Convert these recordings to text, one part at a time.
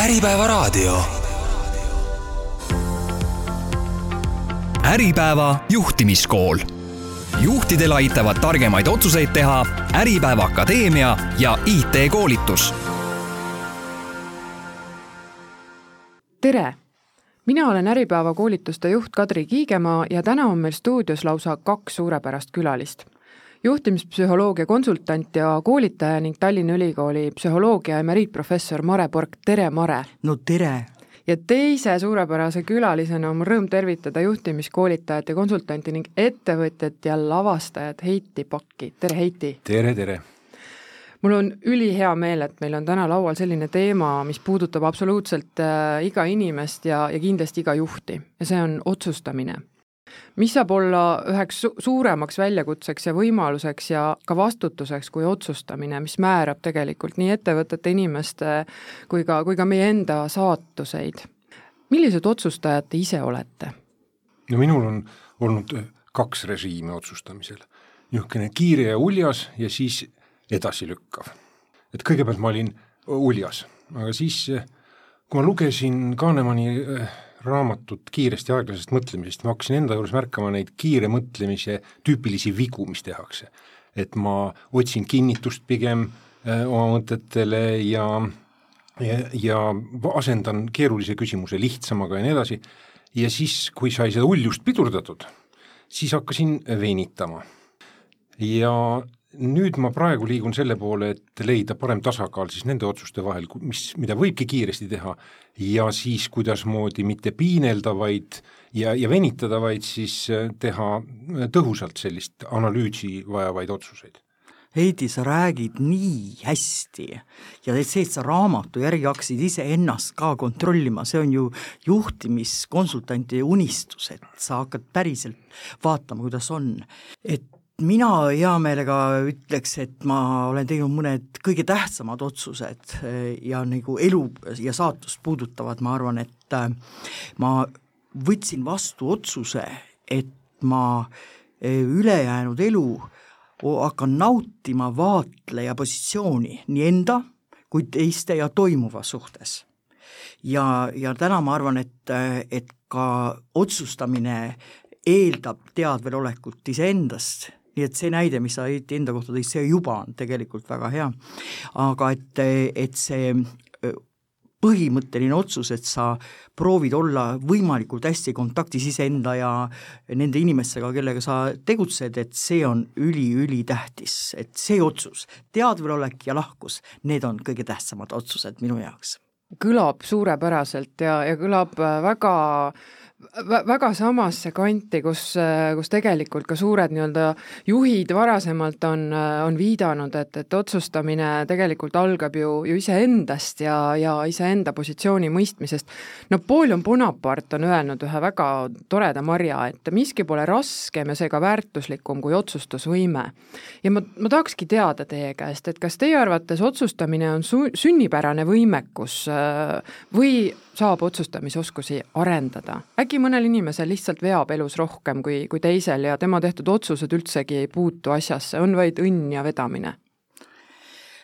Äripäevaraadio. Äripäeva juhtimiskool. juhtidel aitavad targemaid otsuseid teha Äripäeva Akadeemia ja IT-koolitus. tere! mina olen Äripäeva koolituste juht Kadri Kiigemaa ja täna on meil stuudios lausa kaks suurepärast külalist juhtimispsühholoogia konsultant ja koolitaja ning Tallinna Ülikooli psühholoogia emeriitprofessor Mare Bork, tere Mare! no tere! ja teise suurepärase külalisena on mul rõõm tervitada juhtimiskoolitajat ja konsultanti ning ettevõtjat ja lavastajat Heiti Pakki, tere Heiti! tere, tere! mul on ülihea meel, et meil on täna laual selline teema, mis puudutab absoluutselt äh, iga inimest ja, ja kindlasti iga juhti ja see on otsustamine mis saab olla üheks su suuremaks väljakutseks ja võimaluseks ja ka vastutuseks kui otsustamine, mis määrab tegelikult nii ettevõtete, inimeste kui ka, kui ka meie enda saatuseid. millised otsustajad te ise olete? no minul on olnud kaks režiimi otsustamisel. niisugune kiire ja uljas ja siis edasilükkav. et kõigepealt ma olin uljas, aga siis kui ma lugesin Kahnemani raamatut kiirest ja aeglasest mõtlemisest, ma hakkasin enda juures märkama neid kiire mõtlemise tüüpilisi vigu, mis tehakse. et ma otsin kinnitust pigem öö, äh, oma mõtetele ja ja, ja asendan keerulise küsimuse lihtsamaga ja nii edasi, ja siis, kui sai seda uljust pidurdatud, siis hakkasin venitama. ja nüüd ma praegu liigun selle poole, et leida parem tasakaal siis nende otsuste vahel, mis, mida võibki kiiresti teha, ja siis kuidasmoodi mitte piinelda, vaid ja, ja venitada, vaid siis äh, teha tõhusalt sellist analüüsi vajavaid otsuseid Heidi, sa räägid nii hästi ja see, et sa raamatu järgi hakkasid iseennast ka kontrollima, see on ju juhtimiskonsultandi unistus, et sa hakkad päriselt vaatama, kuidas on. et mina hea meelega ütleks, et ma olen teinud mõned kõige tähtsamad otsused eh, ja nagu elu ja saatust puudutavad, ma arvan, et eh, ma võtsin vastu otsuse, et ma eh, ülejäänud elu hakkan nautima vaatleja positsiooni nii enda kui teiste ja toimuva suhtes. ja, ja täna ma arvan, et, et ka otsustamine eeldab teadvelolekut iseendast nii et see näide, mis sa enda kohta tõid, see juba on tegelikult väga hea. aga et, et see põhimõtteline otsus, et sa proovid olla võimalikult hästi kontaktis iseenda ja nende inimestega, kellega sa tegutsed, et see on üli-ülitähtis, et see otsus, teadvelolek ja lahkus, need on kõige tähtsamad otsused minu jaoks. kõlab suurepäraselt ja, ja kõlab väga äh, väga samasse kanti, kus, kus tegelikult ka suured nii-öelda juhid varasemalt on, on viidanud, et, et otsustamine tegelikult algab ju, ju iseendast ja, ja iseenda positsiooni mõistmisest. Napoleon Bonaparte on öelnud ühe väga toreda marja, et miski pole raskem ja seega väärtuslikum kui otsustusvõime. ja ma, ma tahakski teada teie käest, et kas teie arvates otsustamine on su-, sünnipärane võimekus või saab otsustamisoskusi arendada. äkki mõnel inimesel lihtsalt veab elus rohkem kui, kui teisel ja tema tehtud otsused üldsegi ei puutu asjasse, on vaid õnn ja vedamine?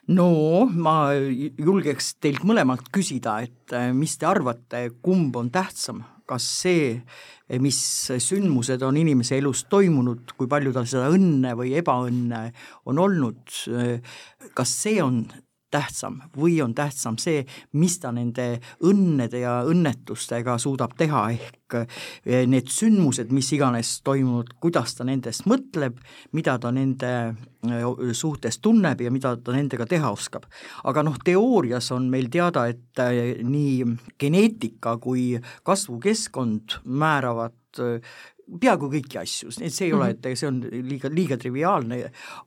no ma julgeks teilt mõlemalt küsida, et äh, mis te arvate, kumb on tähtsam, kas see, mis sündmused on inimese elus toimunud, kui palju tal seda õnne või ebaõnne on olnud, äh, kas see on tähtsam või on tähtsam see, mis ta nende õnnede ja õnnetustega suudab teha, ehk eh, need sündmused, mis iganes toimunud, kuidas ta nendest mõtleb, mida ta nende eh, suhtes tunneb ja mida ta nendega teha oskab. aga noh, teoorias on meil teada, et eh, nii geneetika kui kasvukeskkond määravad peaaegu kõiki asju, see ei ole, mhm. et see on liiga, liiga triviaalne,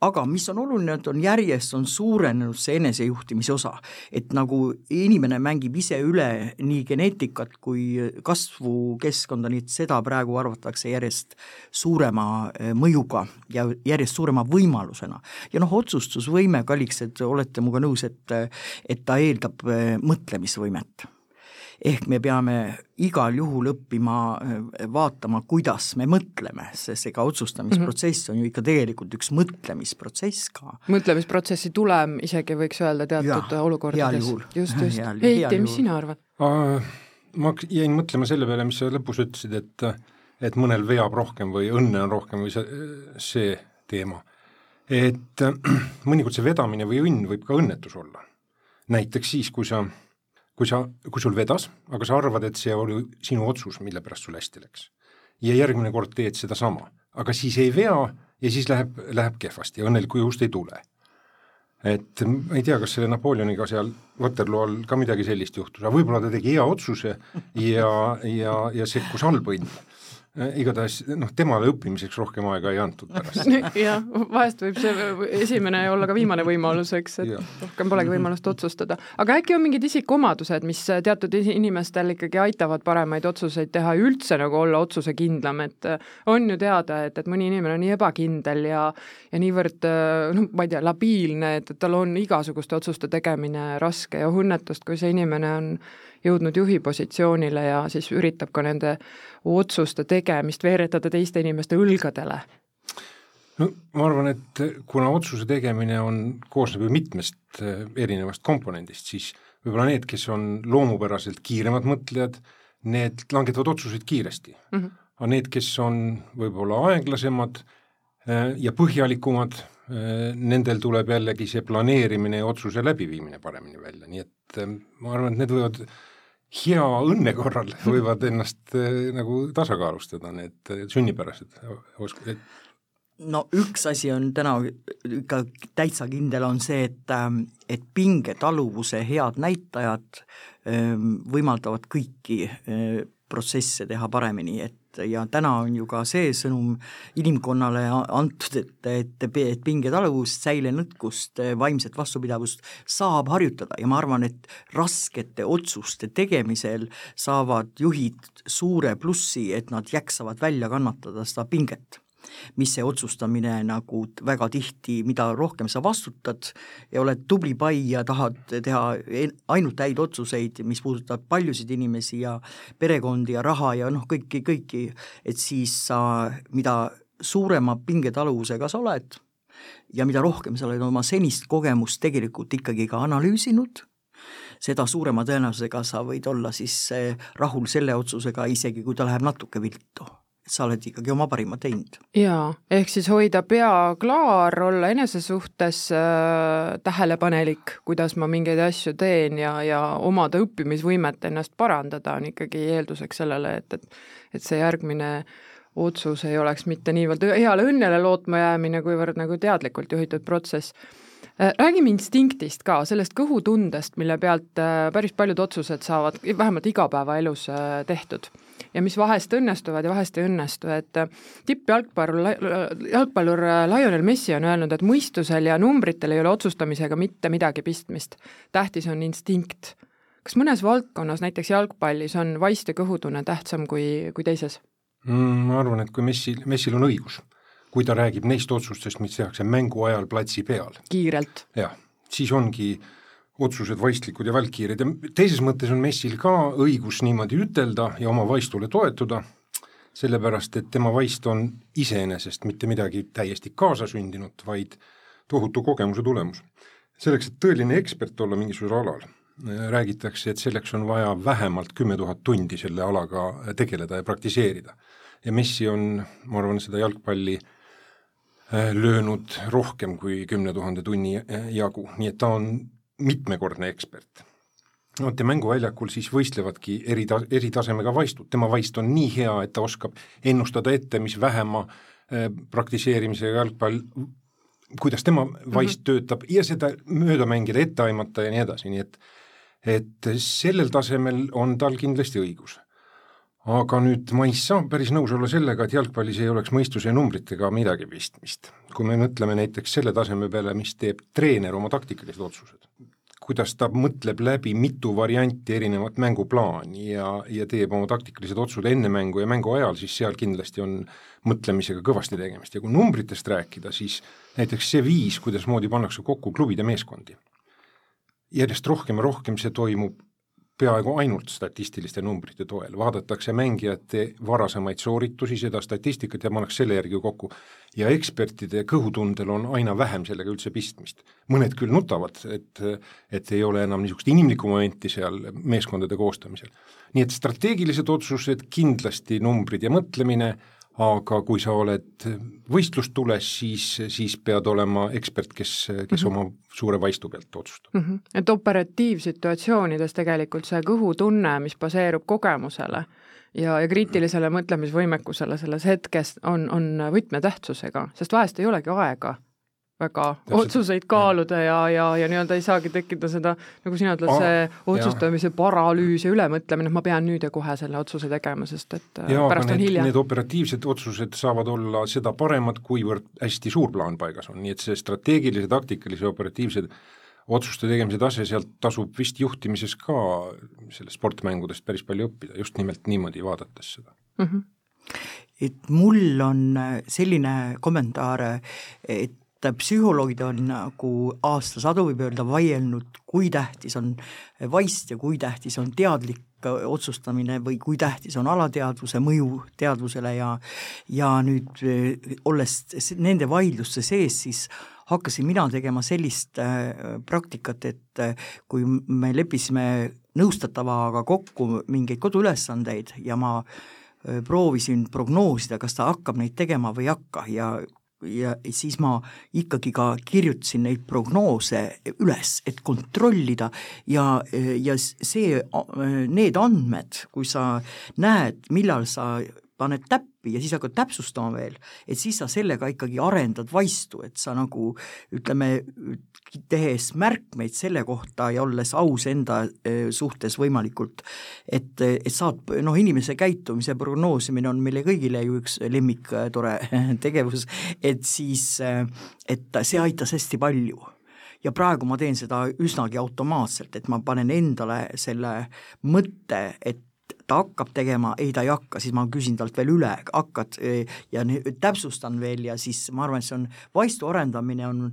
aga mis on oluline, et on järjest, on suurenenud see enesejuhtimise osa. et nagu inimene mängib ise üle nii geneetikat kui kasvukeskkonda, nii et seda praegu arvatakse järjest suurema eh, mõjuga ja järjest suurema võimalusena. ja noh, otsustusvõime, kalliksed, olete minuga nõus, et et ta eeldab eh, mõtlemisvõimet ehk me peame igal juhul õppima vaatama, kuidas me mõtleme, sest ega otsustamisprotsess on ju ikka tegelikult üks mõtlemisprotsess ka. mõtlemisprotsessi tulem isegi võiks öelda teatud ja, olukordades. just, just. Heiti, mis sina arvad? ma jäin mõtlema selle peale, mis sa lõpus ütlesid, et et mõnel veab rohkem või õnne on rohkem või see, see teema. et mõnikord see vedamine või õnn võib ka õnnetus olla. näiteks siis, kui sa, kui sa, kui sul vedas, aga sa arvad, et see oli sinu otsus, mille pärast sul hästi läks. ja järgmine kord teed sedasama, aga siis ei vea ja siis läheb, läheb kehvasti ja õnnelikku juhust ei tule. Et ma ei tea, kas selle Napoleoniga seal Waterloo all ka midagi sellist juhtus, aga võib-olla ta tegi hea otsuse ja, ja, ja sekkus halb õnn Äh, igatahes noh, temale õppimiseks rohkem aega ei antud pärast jah, vahest võib see esimene olla ka viimane võimalus, eks, et ja. rohkem polegi võimalust otsustada. aga äkki on mingid isikuomadused, mis teatud inimestel ikkagi aitavad paremaid otsuseid teha ja üldse nagu olla otsusekindlam, et äh, on ju teada, et, et mõni inimene on nii ebakindel ja ja niivõrd äh, noh, ma ei tea, labiilne, et, et tal on igasuguste otsuste tegemine raske ja õnnetust, kui see inimene on jõudnud juhi positsioonile ja siis üritab ka nende otsuste tegemist veeretada teiste inimeste õlgadele? no ma arvan, et kuna otsuse tegemine on, koosneb ju mitmest eh, erinevast komponendist, siis võib-olla need, kes on loomupäraselt kiiremad mõtlejad, need langetavad otsuseid kiiresti mm. -hmm. aga need, kes on võib-olla aeglasemad eh, ja põhjalikumad, eh, nendel tuleb jällegi see planeerimine ja otsuse läbiviimine paremini välja, nii et ma arvan, et need võivad hea õnne korral võivad ennast äh, nagu tasakaalustada, need äh, sünnipärased oskused. no üks asi on täna ikka täitsa kindel, on see, et, ähm, et pingetaluvuse head näitajad ähm, võimaldavad kõiki äh, protsesse teha paremini, et ja täna on ju ka see sõnum inimkonnale antud, et, et, et pingetaluvust, säilenõtkust, vaimset vastupidavust saab harjutada. Ja ma arvan, et raskete otsuste tegemisel saavad juhid suure plussi, et nad jaksavad välja kannatada seda pinget mis see otsustamine nagu väga tihti, mida rohkem sa vastutad ja oled tubli pai ja tahad teha ainult häid otsuseid, mis puudutab paljusid inimesi ja perekondi ja raha ja noh, kõiki, kõiki, et siis sa, mida suurema pingetaluvusega sa oled ja mida rohkem sa oled oma senist kogemust tegelikult ikkagi ka analüüsinud, seda suurema tõenäosusega sa võid olla siis eh, rahul selle otsusega, isegi kui ta läheb natuke viltu sa oled ikkagi oma parima teinud. jaa, ehk siis hoida pea klaar, olla enese suhtes äh, tähelepanelik, kuidas ma mingeid asju teen ja, ja omada õppimisvõimet ennast parandada, on ikkagi eelduseks sellele, et, et et see järgmine otsus ei oleks mitte niivõrd heale õnnele lootma jäämine, kuivõrd nagu teadlikult juhitud protsess räägime instinktist ka, sellest kõhutundest, mille pealt äh, päris paljud otsused saavad vähemalt igapäevaelus äh, tehtud ja mis vahest õnnestuvad ja vahest ei õnnestu, et äh, tippjalgpallur, jalgpallur äh, Lionel Messi on öelnud, et mõistusel ja numbritel ei ole otsustamisega mitte midagi pistmist. tähtis on instinkt. kas mõnes valdkonnas, näiteks jalgpallis, on vaist ja kõhutunne tähtsam kui, kui teises mm,? ma arvan, et kui Messil, Messil on õigus, kui ta räägib neist otsustest, mis tehakse mängu ajal platsi peal. kiirelt. jah, siis ongi otsused vaistlikud ja välkkiired ja teises mõttes on Messil ka õigus niimoodi ütelda ja oma vaistule toetuda, sellepärast et tema vaist on iseenesest mitte midagi täiesti kaasasündinud, vaid tohutu kogemuse tulemus. selleks, et tõeline ekspert olla mingisugusel alal, räägitakse, et selleks on vaja vähemalt kümme tuhat tundi selle alaga tegeleda ja praktiseerida. ja Messi on, ma arvan, seda jalgpalli äh, löönud rohkem kui kümne tuhande tunni jagu, nii et ta on mitmekordne ekspert. vot ja mänguväljakul siis võistlevadki eri ta-, eritasemega vaistud, tema vaist on nii hea, et ta oskab ennustada ette, mis vähema äh, praktiseerimisega jalgpall, kuidas tema vaist mm -hmm. töötab ja seda mööda mängida, ette aimata ja nii edasi, nii et et sellel tasemel on tal kindlasti õigus aga nüüd ma ei saa päris nõus olla sellega, et jalgpallis ei oleks mõistuse numbritega midagi pistmist. kui me mõtleme näiteks selle taseme peale, mis teeb treener oma taktikalised otsused, kuidas ta mõtleb läbi mitu varianti erinevat mänguplaani ja, ja teeb oma taktikalised otsused enne mängu ja mängu ajal, siis seal kindlasti on mõtlemisega kõvasti tegemist. Ja kui numbritest rääkida, siis näiteks see viis, kuidasmoodi pannakse kokku klubide meeskondi, järjest rohkem ja rohkem see toimub peaaegu ainult statistiliste numbrite toel, vaadatakse mängijate varasemaid sooritusi, seda statistikat ja pannakse selle järgi kokku. ja ekspertide kõhutundel on aina vähem sellega üldse pistmist. mõned küll nutavad, et, et ei ole enam niisugust inimlikku momenti seal meeskondade koostamisel. nii et strateegilised otsused, kindlasti numbrid ja mõtlemine, aga kui sa oled võistlustules, siis, siis pead olema ekspert, kes, kes mm -hmm. oma suure vaistu pealt otsustab mm. -hmm. et operatiivsituatsioonides tegelikult see kõhutunne, mis baseerub kogemusele ja, ja kriitilisele mõtlemisvõimekusele selles hetkes, on, on võtmetähtsusega, sest vahest ei olegi aega väga Täpselt. otsuseid kaaluda ja, ja, ja nii-öelda ei saagi tekkida seda, nagu sina ütled, see otsustamise paralüüs ja ülemõtlemine, et ma pean nüüd ja kohe selle otsuse tegema, sest et ja, pärast on hilja. Need operatiivsed otsused saavad olla seda paremad, kuivõrd hästi suur plaan paigas on, nii et see strateegilise, taktikalise, operatiivsed otsuste tegemise tase, sealt tasub vist juhtimises ka sellest sportmängudest päris palju õppida, just nimelt niimoodi vaadates seda mm. -hmm et mul on selline kommentaar, et psühholoogid on nagu aastasadu, võib öelda, vaielnud, kui tähtis on vaist ja kui tähtis on teadlik otsustamine või kui tähtis on alateadvuse mõju teadvusele ja ja nüüd olles nende vaidluste sees, siis hakkasin mina tegema sellist äh, praktikat, et äh, kui me leppisime nõustatavaga kokku mingeid koduülesandeid ja ma äh, proovisin prognoosida, kas ta hakkab neid tegema või ei hakka ja ja siis ma ikkagi ka kirjutasin neid prognoose üles, et kontrollida. Ja, ja see, need andmed, kui sa näed, millal sa paned täppi ja siis hakkad täpsustama veel, et siis sa sellega ikkagi arendad vaistu, et sa nagu ütleme, tehes märkmeid selle kohta ja olles aus enda e, suhtes võimalikult, et, et saad, noh, inimese käitumise prognoosimine on meile kõigile ju üks lemmik e, tore tegevus, et siis, e, et see aitas hästi palju. Ja praegu ma teen seda üsnagi automaatselt, et ma panen endale selle mõtte, et ta hakkab tegema, ei ta ei hakka, siis ma küsin talt veel üle, hakkad ja täpsustan veel ja siis ma arvan, et see on, vaistu arendamine on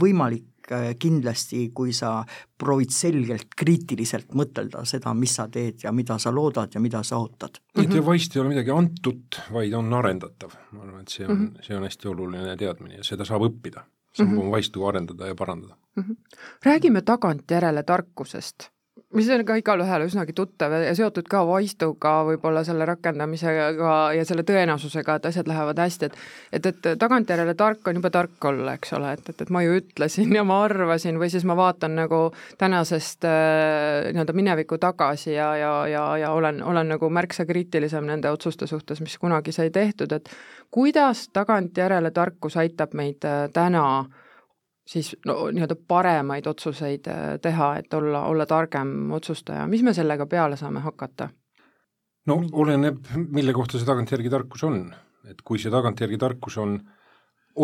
võimalik äh, kindlasti, kui sa proovid selgelt kriitiliselt mõtelda seda, mis sa teed ja mida sa loodad ja mida sa ootad. et ja mhm. vaist ei ole midagi antud, vaid on arendatav, ma arvan, et see on mm, -hmm. see on hästi oluline teadmine ja seda saab õppida, saab mm -hmm. oma vaistu arendada ja parandada mm. -hmm. räägime tagantjärele tarkusest mis on ka igalühele üsnagi tuttav ja seotud ka vaistuga, võib-olla selle rakendamisega ja selle tõenäosusega, et asjad lähevad hästi, et et, et tagantjärele tark on jube tark olla, eks ole, et, et, et ma ju ütlesin ja ma arvasin või siis ma vaatan nagu tänasest äh, nii-öelda minevikku tagasi ja, ja, ja, ja olen, olen nagu märksa kriitilisem nende otsuste suhtes, mis kunagi sai tehtud, et kuidas tagantjärele tarkus aitab meid äh, täna äh, siis no nii-öelda paremaid otsuseid äh, teha, et olla, olla targem otsustaja, mis me sellega peale saame hakata? no oleneb, mille kohta see tagantjärgi tarkus on, et kui see tagantjärgi tarkus on,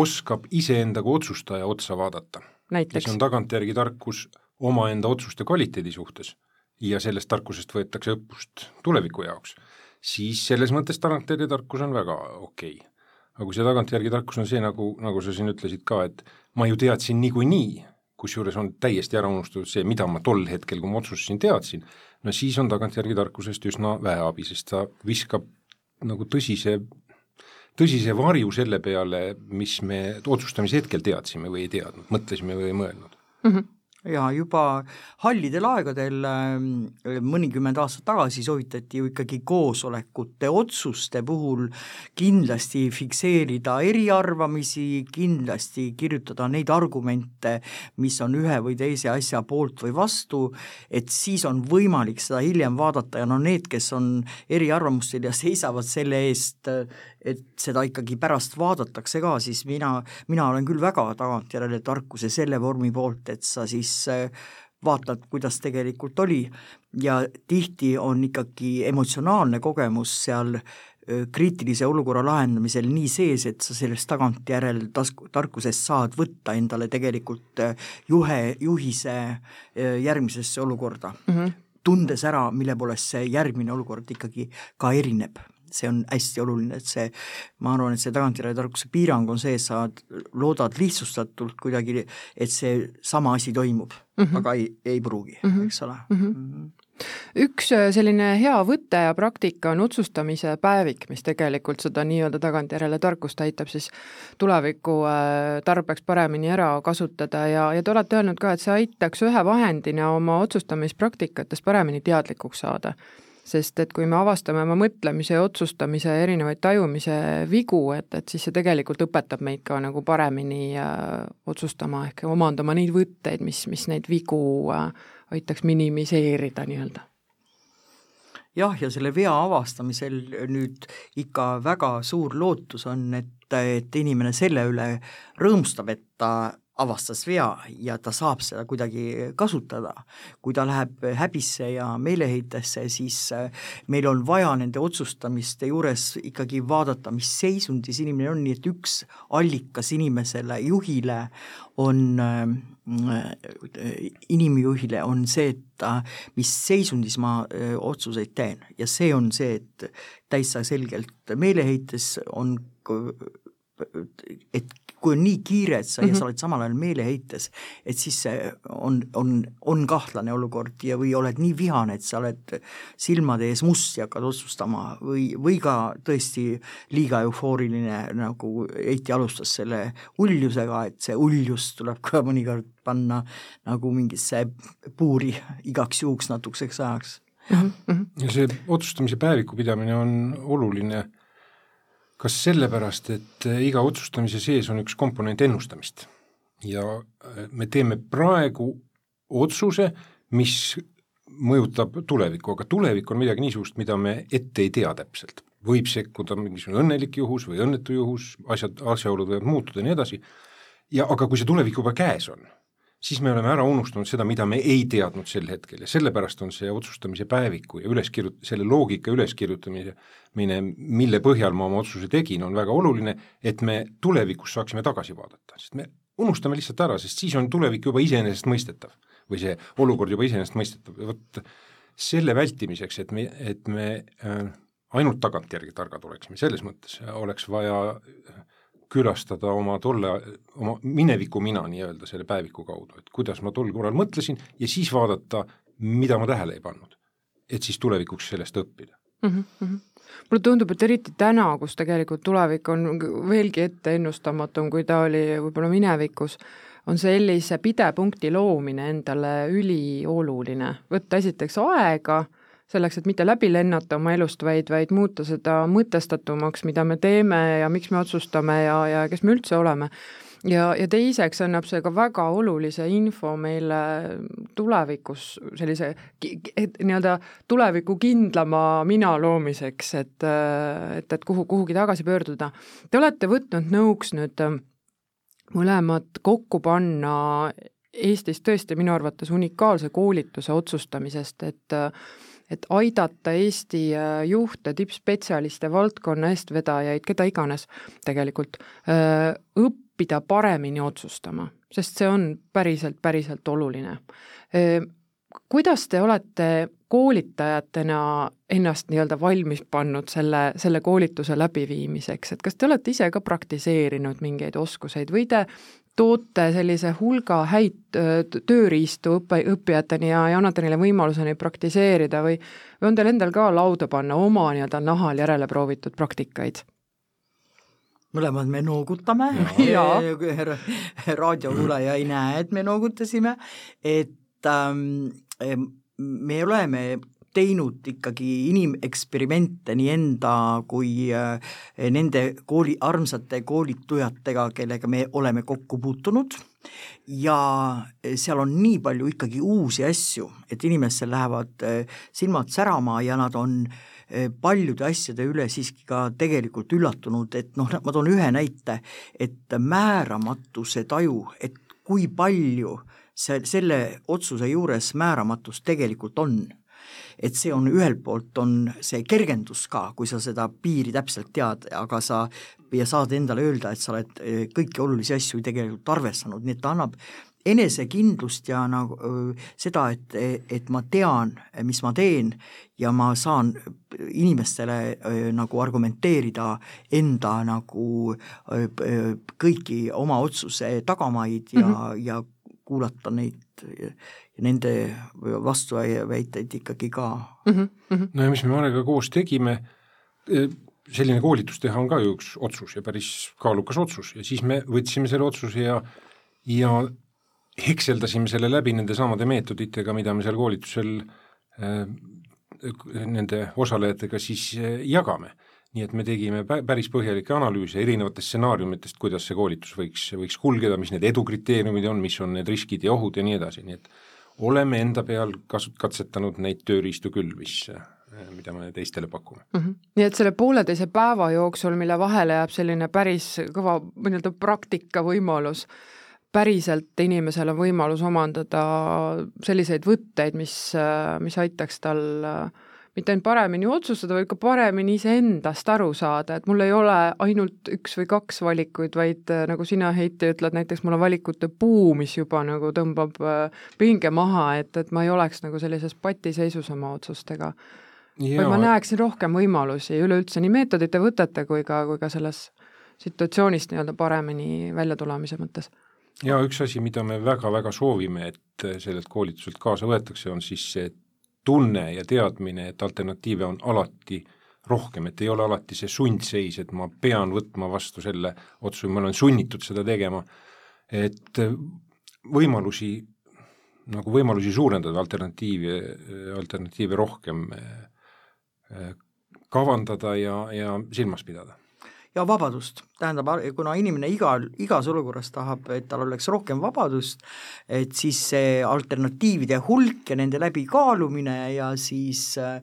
oskab iseenda kui otsustaja otsa vaadata. see on tagantjärgi tarkus omaenda otsuste kvaliteedi suhtes. Ja sellest tarkusest võetakse õppust tuleviku jaoks, siis selles mõttes tagantjärgi tarkus on väga okei. Okay aga kui see tagantjärgi tarkus on see, nagu, nagu sa siin ütlesid ka, et ma ju teadsin niikuinii, kusjuures on täiesti ära unustatud see, mida ma tol hetkel, kui ma otsustasin, teadsin, no siis on tagantjärgi tarkusest üsna vähe abi, sest ta viskab nagu tõsise, tõsise varju selle peale, mis me otsustamise hetkel teadsime või ei teadnud, mõtlesime või ei mõelnud mm. -hmm ja juba hallidel aegadel ähm, mõnikümmend aastat tagasi soovitati ju ikkagi koosolekute otsuste puhul kindlasti fikseerida eriarvamisi, kindlasti kirjutada neid argumente, mis on ühe või teise asja poolt või vastu, et siis on võimalik seda hiljem vaadata ja no need, kes on eriarvamustel ja seisavad selle eest, et seda ikkagi pärast vaadatakse ka, siis mina, mina olen küll väga tagantjärele tarkuse selle vormi poolt, et sa siis äh, vaatad, kuidas tegelikult oli. Ja tihti on ikkagi emotsionaalne kogemus seal äh, kriitilise olukorra lahendamisel nii sees, et sa sellest tagantjärel tasku, tarkusest saad võtta endale tegelikult äh, juhe, juhise järgmisesse olukorda. Mm. -hmm tundes ära, mille poolest see järgmine olukord ikkagi ka erineb see on hästi oluline, et see, ma arvan, et see tagantjärele tarkuse piirang on see, et sa loodad lihtsustatult kuidagi, et see sama asi toimub mm, -hmm. aga ei, ei pruugi mm, -hmm. eks ole mm. -hmm. üks äh, selline hea võte ja praktika on otsustamise päevik, mis tegelikult seda nii-öelda tagantjärele tarkust aitab siis tuleviku äh, tarbeks paremini ära kasutada ja, ja te olete öelnud ka, et see aitaks ühe vahendina oma otsustamispraktikatest paremini teadlikuks saada sest et kui me avastame oma mõtlemise otsustamise erinevaid tajumise vigu, et, et siis see tegelikult õpetab meid ka nagu paremini äh, otsustama ehk omandama neid võtteid, mis, mis neid vigu äh, aitaks minimiseerida nii-öelda. Jah, ja selle vea avastamisel nüüd ikka väga suur lootus on, et, et inimene selle üle rõõmustab, et ta avastas vea ja ta saab seda kuidagi kasutada. kui ta läheb häbisse ja meeleheitesse, siis äh, meil on vaja nende otsustamiste juures ikkagi vaadata, mis seisundis inimene on, nii et üks allikas inimesele, juhile on äh, inimjuhile on see, et mis seisundis ma äh, otsuseid teen ja see on see, et täitsa selgelt meeleheites on et kui on nii kiire, et sa mm, -hmm. ja sa oled samal ajal meeleheites, et siis see on, on, on kahtlane olukord ja, või oled nii vihane, et sa oled silmade ees must ja hakkad otsustama või, või ka tõesti liiga eufooriline, nagu Eiti alustas selle uljusega, et see uljus tuleb ka mõnikord panna nagu mingisse puuri igaks juhuks natukeseks ajaks mm. -hmm. ja see otsustamise päeviku pidamine on oluline kas sellepärast, et äh, iga otsustamise sees on üks komponent ennustamist ja äh, me teeme praegu otsuse, mis mõjutab tulevikku, aga tulevik on midagi niisugust, mida me ette ei tea täpselt. võib sekkuda mingisugune õnnelik juhus või õnnetu juhus, asjad, asjaolud võivad muutuda ja nii edasi, ja aga kui see tulevik juba käes on, siis me oleme ära unustanud seda, mida me ei teadnud sel hetkel. Ja sellepärast on see otsustamise päeviku ja üleskirjut-, selle loogika üleskirjutamine, mine, mille põhjal ma oma otsuse tegin, on väga oluline, et me tulevikus saaksime tagasi vaadata, sest me unustame lihtsalt ära, sest siis on tulevik juba iseenesestmõistetav. Või see olukord juba iseenesestmõistetav. Ja vot selle vältimiseks, et me, et me äh, ainult tagantjärgi targad oleksime, selles mõttes oleks vaja äh, külastada oma tolle, oma mineviku mina nii-öelda selle päeviku kaudu, et kuidas ma tol korral mõtlesin ja siis vaadata, mida ma tähele ei pannud. et siis tulevikuks sellest õppida mm. -hmm. mulle tundub, et eriti täna, kus tegelikult tulevik on veelgi etteennustamatum, kui ta oli võib-olla minevikus, on sellise pidepunkti loomine endale ülioluline, võtta esiteks aega selleks, et mitte läbi lennata oma elust, vaid, vaid muuta seda mõtestatumaks, mida me teeme ja miks me otsustame ja, ja kes me üldse oleme. ja, ja teiseks annab see ka väga olulise info meile tulevikus sellise nii-öelda tuleviku kindlama mina loomiseks, et, et, et kuhu, kuhugi tagasi pöörduda. Te olete võtnud nõuks nüüd mõlemad kokku panna Eestis tõesti minu arvates unikaalse koolituse otsustamisest, et et aidata Eesti äh, juhte, tippspetsialiste, valdkonna eestvedajaid, keda iganes tegelikult, äh, õppida paremini otsustama, sest see on päriselt, päriselt oluline. Äh, kuidas te olete koolitajatena ennast nii-öelda valmis pannud selle, selle koolituse läbiviimiseks, et kas te olete ise ka praktiseerinud mingeid oskuseid või te toote sellise hulga häid tööriistu õppe, õppijateni ja, ja annate neile võimaluse neid praktiseerida või või on teil endal ka lauda panna oma nii-öelda nahal järele proovitud praktikaid? mõlemad me noogutame. Raadiokuulaja ei näe, et me noogutasime, et ähm, me oleme teinud ikkagi inimeksperimente nii enda kui äh, nende kooli, armsate koolitujatega, kellega me oleme kokku puutunud. Ja seal on nii palju ikkagi uusi asju, et inimestel lähevad äh, silmad särama ja nad on äh, paljude asjade üle siiski ka tegelikult üllatunud, et noh, ma toon ühe näite, et määramatuse taju, et kui palju see, selle otsuse juures määramatust tegelikult on et see on ühelt poolt on see kergendus ka, kui sa seda piiri täpselt tead, aga sa ja saad endale öelda, et sa oled eh, kõiki olulisi asju tegelikult arvestanud, nii et ta annab enesekindlust ja nagu seda, et, et ma tean, mis ma teen ja ma saan inimestele nagu argumenteerida enda nagu kõiki oma otsuse tagamaid ja mm, -hmm. ja kuulata neid ja nende vastuväiteid ikkagi ka mm. -hmm, mm -hmm. no ja mis me Marega koos tegime, e, selline koolitus teha on ka ju üks otsus ja päris kaalukas otsus ja siis me võtsime selle otsuse ja ja hekseldasime selle läbi nende samade meetoditega, mida me seal koolitusel äh, nende osalejatega siis äh, jagame. Nii et me tegime päris põhjalikke analüüse erinevatest stsenaariumitest, kuidas see koolitus võiks, võiks kulgeda, mis need edukriteeriumid on, mis on need riskid ja ohud ja nii edasi, nii et oleme enda peal kasut-, katsetanud neid tööriistu küll, mis äh, mida me teistele pakume mm. -hmm. nii et selle pooleteise päeva jooksul, mille vahele jääb selline päris kõva nii-öelda praktika võimalus, päriselt inimesel on võimalus omandada selliseid võtteid, mis, mis aitaks tal mitte ainult paremini otsustada, vaid ka paremini iseendast aru saada, et mul ei ole ainult üks või kaks valikuid, vaid nagu sina, Heiti, ütled, näiteks mul on valikute puu, mis juba nagu tõmbab pinge maha, et, et ma ei oleks nagu sellises patiseisus oma otsustega. vaid ma näeksin rohkem võimalusi üleüldse nii meetodite, võtete kui ka, kui ka selles situatsioonist nii-öelda paremini välja tulemise mõttes ja üks asi, mida me väga-väga soovime, et sellelt koolituselt kaasa võetakse, on siis see tunne ja teadmine, et alternatiive on alati rohkem, et ei ole alati see sundseis, et ma pean võtma vastu selle otsuse, ma olen sunnitud seda tegema, et võimalusi, nagu võimalusi suurendada, alternatiivi, alternatiive rohkem eh, kavandada ja, ja silmas pidada. Ja vabadust, tähendab, kuna inimene igal, igas olukorras tahab, et tal oleks rohkem vabadust, et siis see alternatiivide hulk ja nende läbikaalumine ja siis äh,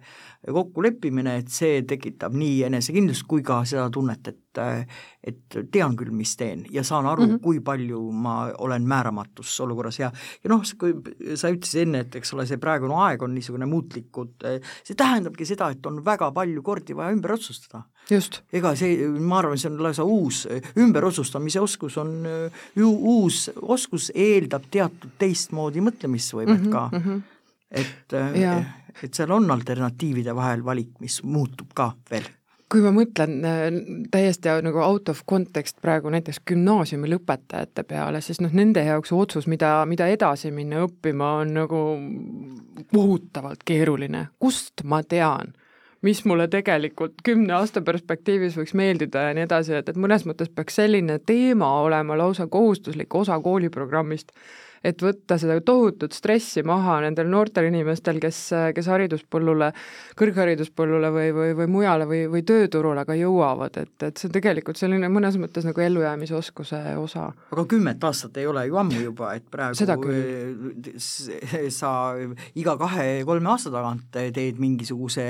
kokkuleppimine, et see tekitab nii enesekindlust kui ka seda tunnet, et et tean küll, mis teen ja saan aru mm, -hmm. kui palju ma olen määramatus olukorras ja ja noh, kui sa ütlesid enne, et eks ole, see praegune aeg on niisugune muutlikud, see tähendabki seda, et on väga palju kordi vaja ümber otsustada. ega see, ma arvan, see on lausa uus, ümberotsustamise oskus on ju uus oskus, eeldab teatud teistmoodi mõtlemisvõimet mm -hmm, ka mm. -hmm. et ja et seal on alternatiivide vahel valik, mis muutub ka veel kui ma mõtlen täiesti nagu out of context praegu näiteks gümnaasiumi lõpetajate peale, siis noh, nende jaoks otsus, mida, mida edasi minna õppima, on nagu kohutavalt keeruline. kust ma tean, mis mulle tegelikult kümne aasta perspektiivis võiks meeldida ja nii edasi, et, et mõnes mõttes peaks selline teema olema lausa kohustuslik osa kooliprogrammist et võtta seda tohutut stressi maha nendel noortel inimestel, kes, kes hariduspõllule, kõrghariduspõllule või, või, või mujale või, või tööturule ka jõuavad, et, et see on tegelikult selline mõnes mõttes nagu ellujäämisoskuse osa. aga kümmet aastat ei ole ju ammu juba, et praegu sa iga kahe-kolme aasta tagant teed mingisuguse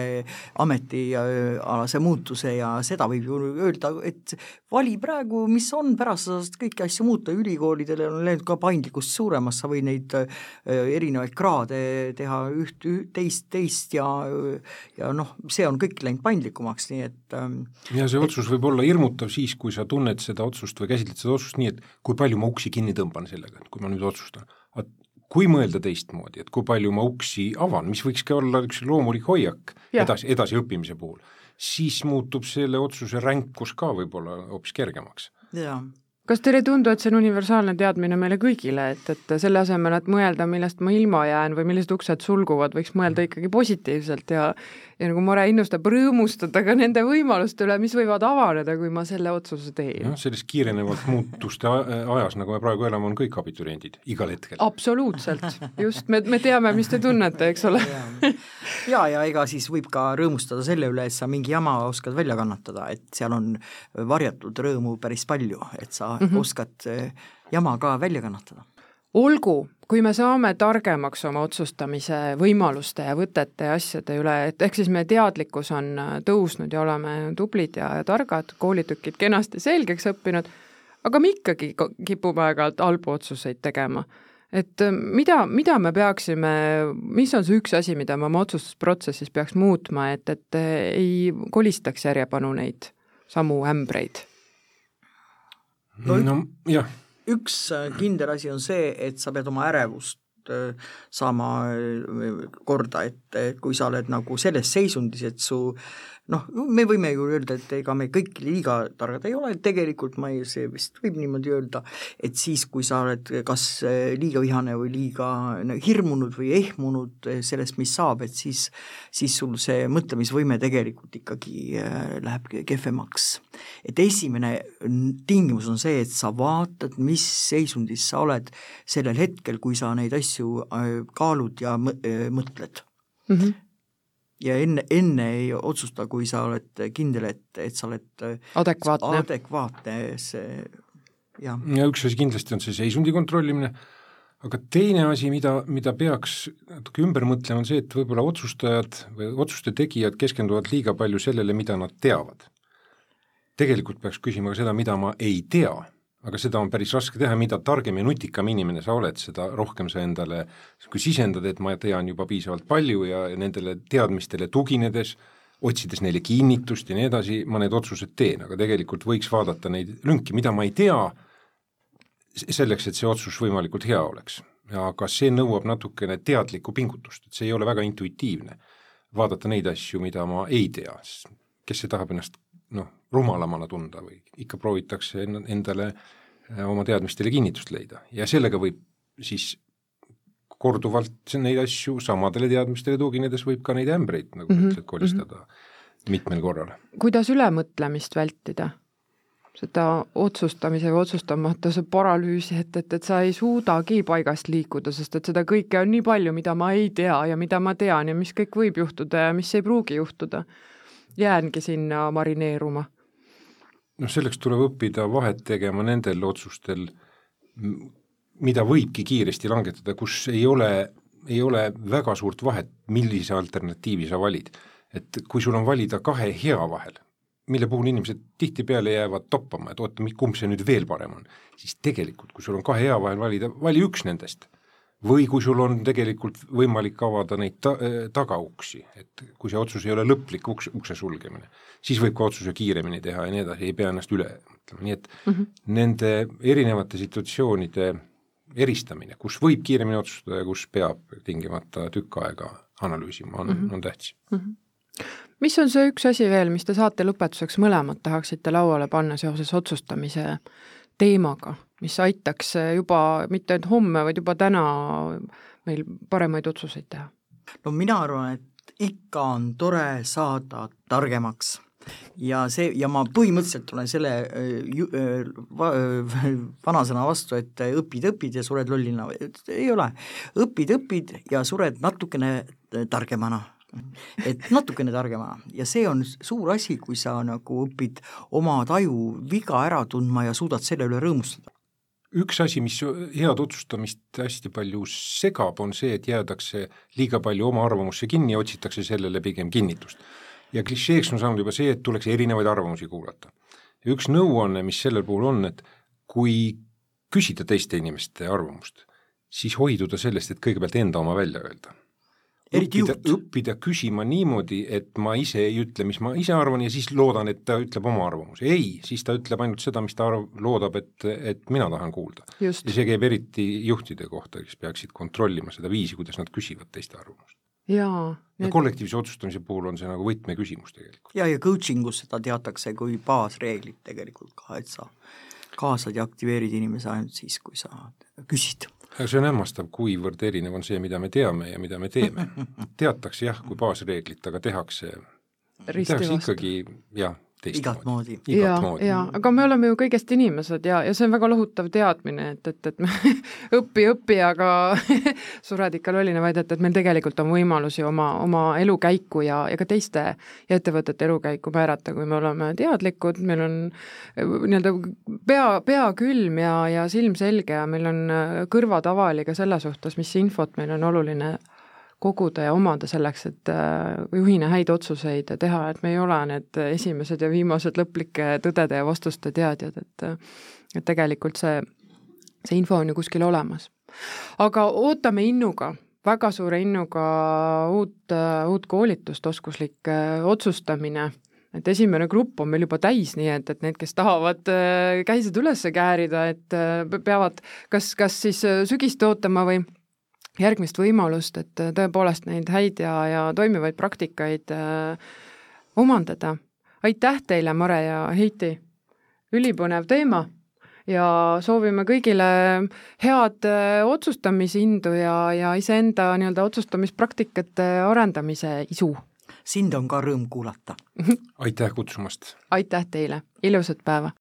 ametialase muutuse ja seda võib ju öelda, et vali praegu, mis on, pärast sa saad kõiki asju muuta, ülikoolidel on läinud ka paindlikkust suurem, olemas, sa võid neid äh, erinevaid kraade teha üht, üht, teist, teist ja ja noh, see on kõik läinud paindlikumaks, nii et ähm, ja see otsus et, võib olla hirmutav siis, kui sa tunned seda otsust või käsitled seda otsust nii, et kui palju ma uksi kinni tõmban sellega, et kui ma nüüd otsustan. kui mõelda teistmoodi, et kui palju ma uksi avan, mis võiks ka olla üks loomulik hoiak ja. edasi, edasiõppimise puhul, siis muutub selle otsuse ränkus ka võib-olla hoopis kergemaks. jaa kas teile ei tundu, et see on universaalne teadmine meile kõigile, et, et selle asemel, et mõelda, millest ma ilma jään või millised uksed sulguvad, võiks mõelda ikkagi positiivselt ja ja nagu Mare innustab, rõõmustada ka nende võimaluste üle, mis võivad avaneda, kui ma selle otsuse teen. noh, selles kiirenevalt muutuste ajas, nagu me praegu elame, on kõik abituriendid, igal hetkel. absoluutselt, just, me, me teame, mis te tunnete, eks ole ja, ja ega siis võib ka rõõmustada selle üle, et sa mingi jama oskad välja kannatada, et seal on varjatud rõõmu päris palju, et sa mm -hmm. oskad eh, jama ka välja kannatada olgu, kui me saame targemaks oma otsustamise võimaluste ja võtete ja asjade üle, et ehk siis meie teadlikkus on äh, tõusnud ja oleme tublid ja, ja targad, koolitükid kenasti selgeks õppinud, aga me ikkagi kipume aeg-ajalt halbu otsuseid tegema. et äh, mida, mida me peaksime, mis on see üks asi, mida me oma otsustusprotsessis peaks muutma, et, et äh, ei kolistaks järjepanu neid samu ämbreid? no jah üks äh, kindel asi on see, et sa pead oma ärevust äh, saama äh, korda, et kui sa oled nagu selles seisundis, et su noh, me võime ju öelda, et ega me kõik liiga targad ei ole, tegelikult ma ei, see vist võib niimoodi öelda, et siis, kui sa oled kas eh, liiga vihane või liiga hirmunud või ehmunud eh, sellest, mis saab, et siis, siis sul see mõtlemisvõime tegelikult ikkagi eh, läheb kehvemaks. et esimene tingimus on see, et sa vaatad, mis seisundis sa oled sellel hetkel, kui sa neid asju kaalud ja mõtled mm. -hmm ja enne, enne ei otsusta, kui sa oled kindel, et, et sa oled adekvaatne, adekvaatne, see jah. ja üks asi kindlasti on see seisundi kontrollimine, aga teine asi, mida, mida peaks natuke ümber mõtlema, on see, et võib-olla otsustajad või otsuste tegijad keskenduvad liiga palju sellele, mida nad teavad. tegelikult peaks küsima ka seda, mida ma ei tea aga seda on päris raske teha, mida targem ja nutikam inimene sa oled, seda rohkem sa endale kui sisendad, et ma tean juba piisavalt palju ja nendele teadmistele tuginedes, otsides neile kinnitust ja nii edasi, ma need otsused teen, aga tegelikult võiks vaadata neid lünki, mida ma ei tea, selleks, et see otsus võimalikult hea oleks. aga see nõuab natukene teadlikku pingutust, et see ei ole väga intuitiivne. vaadata neid asju, mida ma ei tea, kes see tahab ennast noh, rumalamana tunda või ikka proovitakse endale äh, oma teadmistele kinnitust leida ja sellega võib siis korduvalt neid asju samadele teadmistele tuginedes võib ka neid ämbreid, nagu mm -hmm. ütled, kolistada mm -hmm. mitmel korral. kuidas ülemõtlemist vältida? seda otsustamise või otsustamatuse paralüüsi, et, et, et sa ei suudagi paigast liikuda, sest et seda kõike on nii palju, mida ma ei tea ja mida ma tean ja mis kõik võib juhtuda ja mis ei pruugi juhtuda jäängi sinna marineeruma? noh, selleks tuleb õppida vahet tegema nendel otsustel, mida võibki kiiresti langetada, kus ei ole, ei ole väga suurt vahet, millise alternatiivi sa valid. et kui sul on valida kahe hea vahel, mille puhul inimesed tihtipeale jäävad toppama, et oota, kumb see nüüd veel parem on, siis tegelikult, kui sul on kahe hea vahel valida, vali üks nendest või kui sul on tegelikult võimalik avada neid ta-, äh, tagauksi, et kui see otsus ei ole lõplik uks, ukse sulgemine, siis võib ka otsuse kiiremini teha ja nii edasi, ei pea ennast üle mõtlema, nii et mm -hmm. nende erinevate situatsioonide eristamine, kus võib kiiremini otsustada ja kus peab tingimata tükk aega analüüsima, on mm, -hmm. on tähtis mm. -hmm mis on see üks asi veel, mis te saate lõpetuseks mõlemad tahaksite lauale panna seoses otsustamise teemaga, mis aitaks juba mitte ainult homme, vaid juba täna meil paremaid otsuseid teha? no mina arvan, et ikka on tore saada targemaks ja see, ja ma põhimõtteliselt olen selle ju, va, vanasõna vastu, et õpid, õpid ja sured lollina, ei ole. õpid, õpid ja sured natukene targemana et natukene targemana ja see on suur asi, kui sa nagu õpid oma taju viga ära tundma ja suudad selle üle rõõmustada üks asi, mis head otsustamist hästi palju segab, on see, et jäädakse liiga palju oma arvamusse kinni ja otsitakse sellele pigem kinnitust. ja klišeeks on saanud juba see, et tuleks erinevaid arvamusi kuulata. ja üks nõuanne, mis sellel puhul on, et kui küsida teiste inimeste arvamust, siis hoiduda sellest, et kõigepealt enda oma välja öelda õppida, õppida küsima niimoodi, et ma ise ei ütle, mis ma ise arvan ja siis loodan, et ta ütleb oma arvamuse. ei, siis ta ütleb ainult seda, mis ta arv-, loodab, et, et mina tahan kuulda. ja see käib eriti juhtide kohta, kes peaksid kontrollima seda viisi, kuidas nad küsivad teiste arvamust. jaa. ja kollektiivse otsustamise puhul on see nagu võtmeküsimus tegelikult. ja, ja coaching us seda teatakse kui baasreeglit tegelikult ka, et sa kaasad ja aktiveerid inimese ainult siis, kui sa küsid see on hämmastav, kuivõrd erinev on see, mida me teame ja mida me teeme. teatakse jah, kui baasreeglit, aga tehakse, tehakse ikkagi jah, igat moodi. ja, ja aga me oleme ju kõigest inimesed ja, ja see on väga lohutav teadmine, et, et, et me õpi, õpi, aga sured ikka lollina, vaid et, et meil tegelikult on võimalusi oma, oma elukäiku ja, ja ka teiste ettevõtete elukäiku määrata, kui me oleme teadlikud, meil on eh, nii-öelda pea, pea külm ja, ja silm selge ja meil on eh, kõrvad avali ka selle suhtes, mis infot meil on oluline koguda ja omada selleks, et äh, juhina häid otsuseid teha, et me ei ole need esimesed ja viimased lõplike tõdede ja vastuste teadjad, et et tegelikult see, see info on ju kuskil olemas. aga ootame innuga, väga suure innuga uut, uut koolitust, oskuslik äh, otsustamine et esimene grupp on meil juba täis, nii et, et need, kes tahavad äh, käised üles käärida, et peavad kas, kas siis sügist ootama või järgmist võimalust, et tõepoolest neid häid ja, ja toimivaid praktikaid äh, omandada. aitäh teile, Mare ja Heiti! ülipõnev teema ja soovime kõigile head äh, otsustamisindu ja, ja iseenda nii-öelda otsustamispraktikate arendamise isu. sind on ka rõõm kuulata aitäh kutsumast! aitäh teile, ilusat päeva!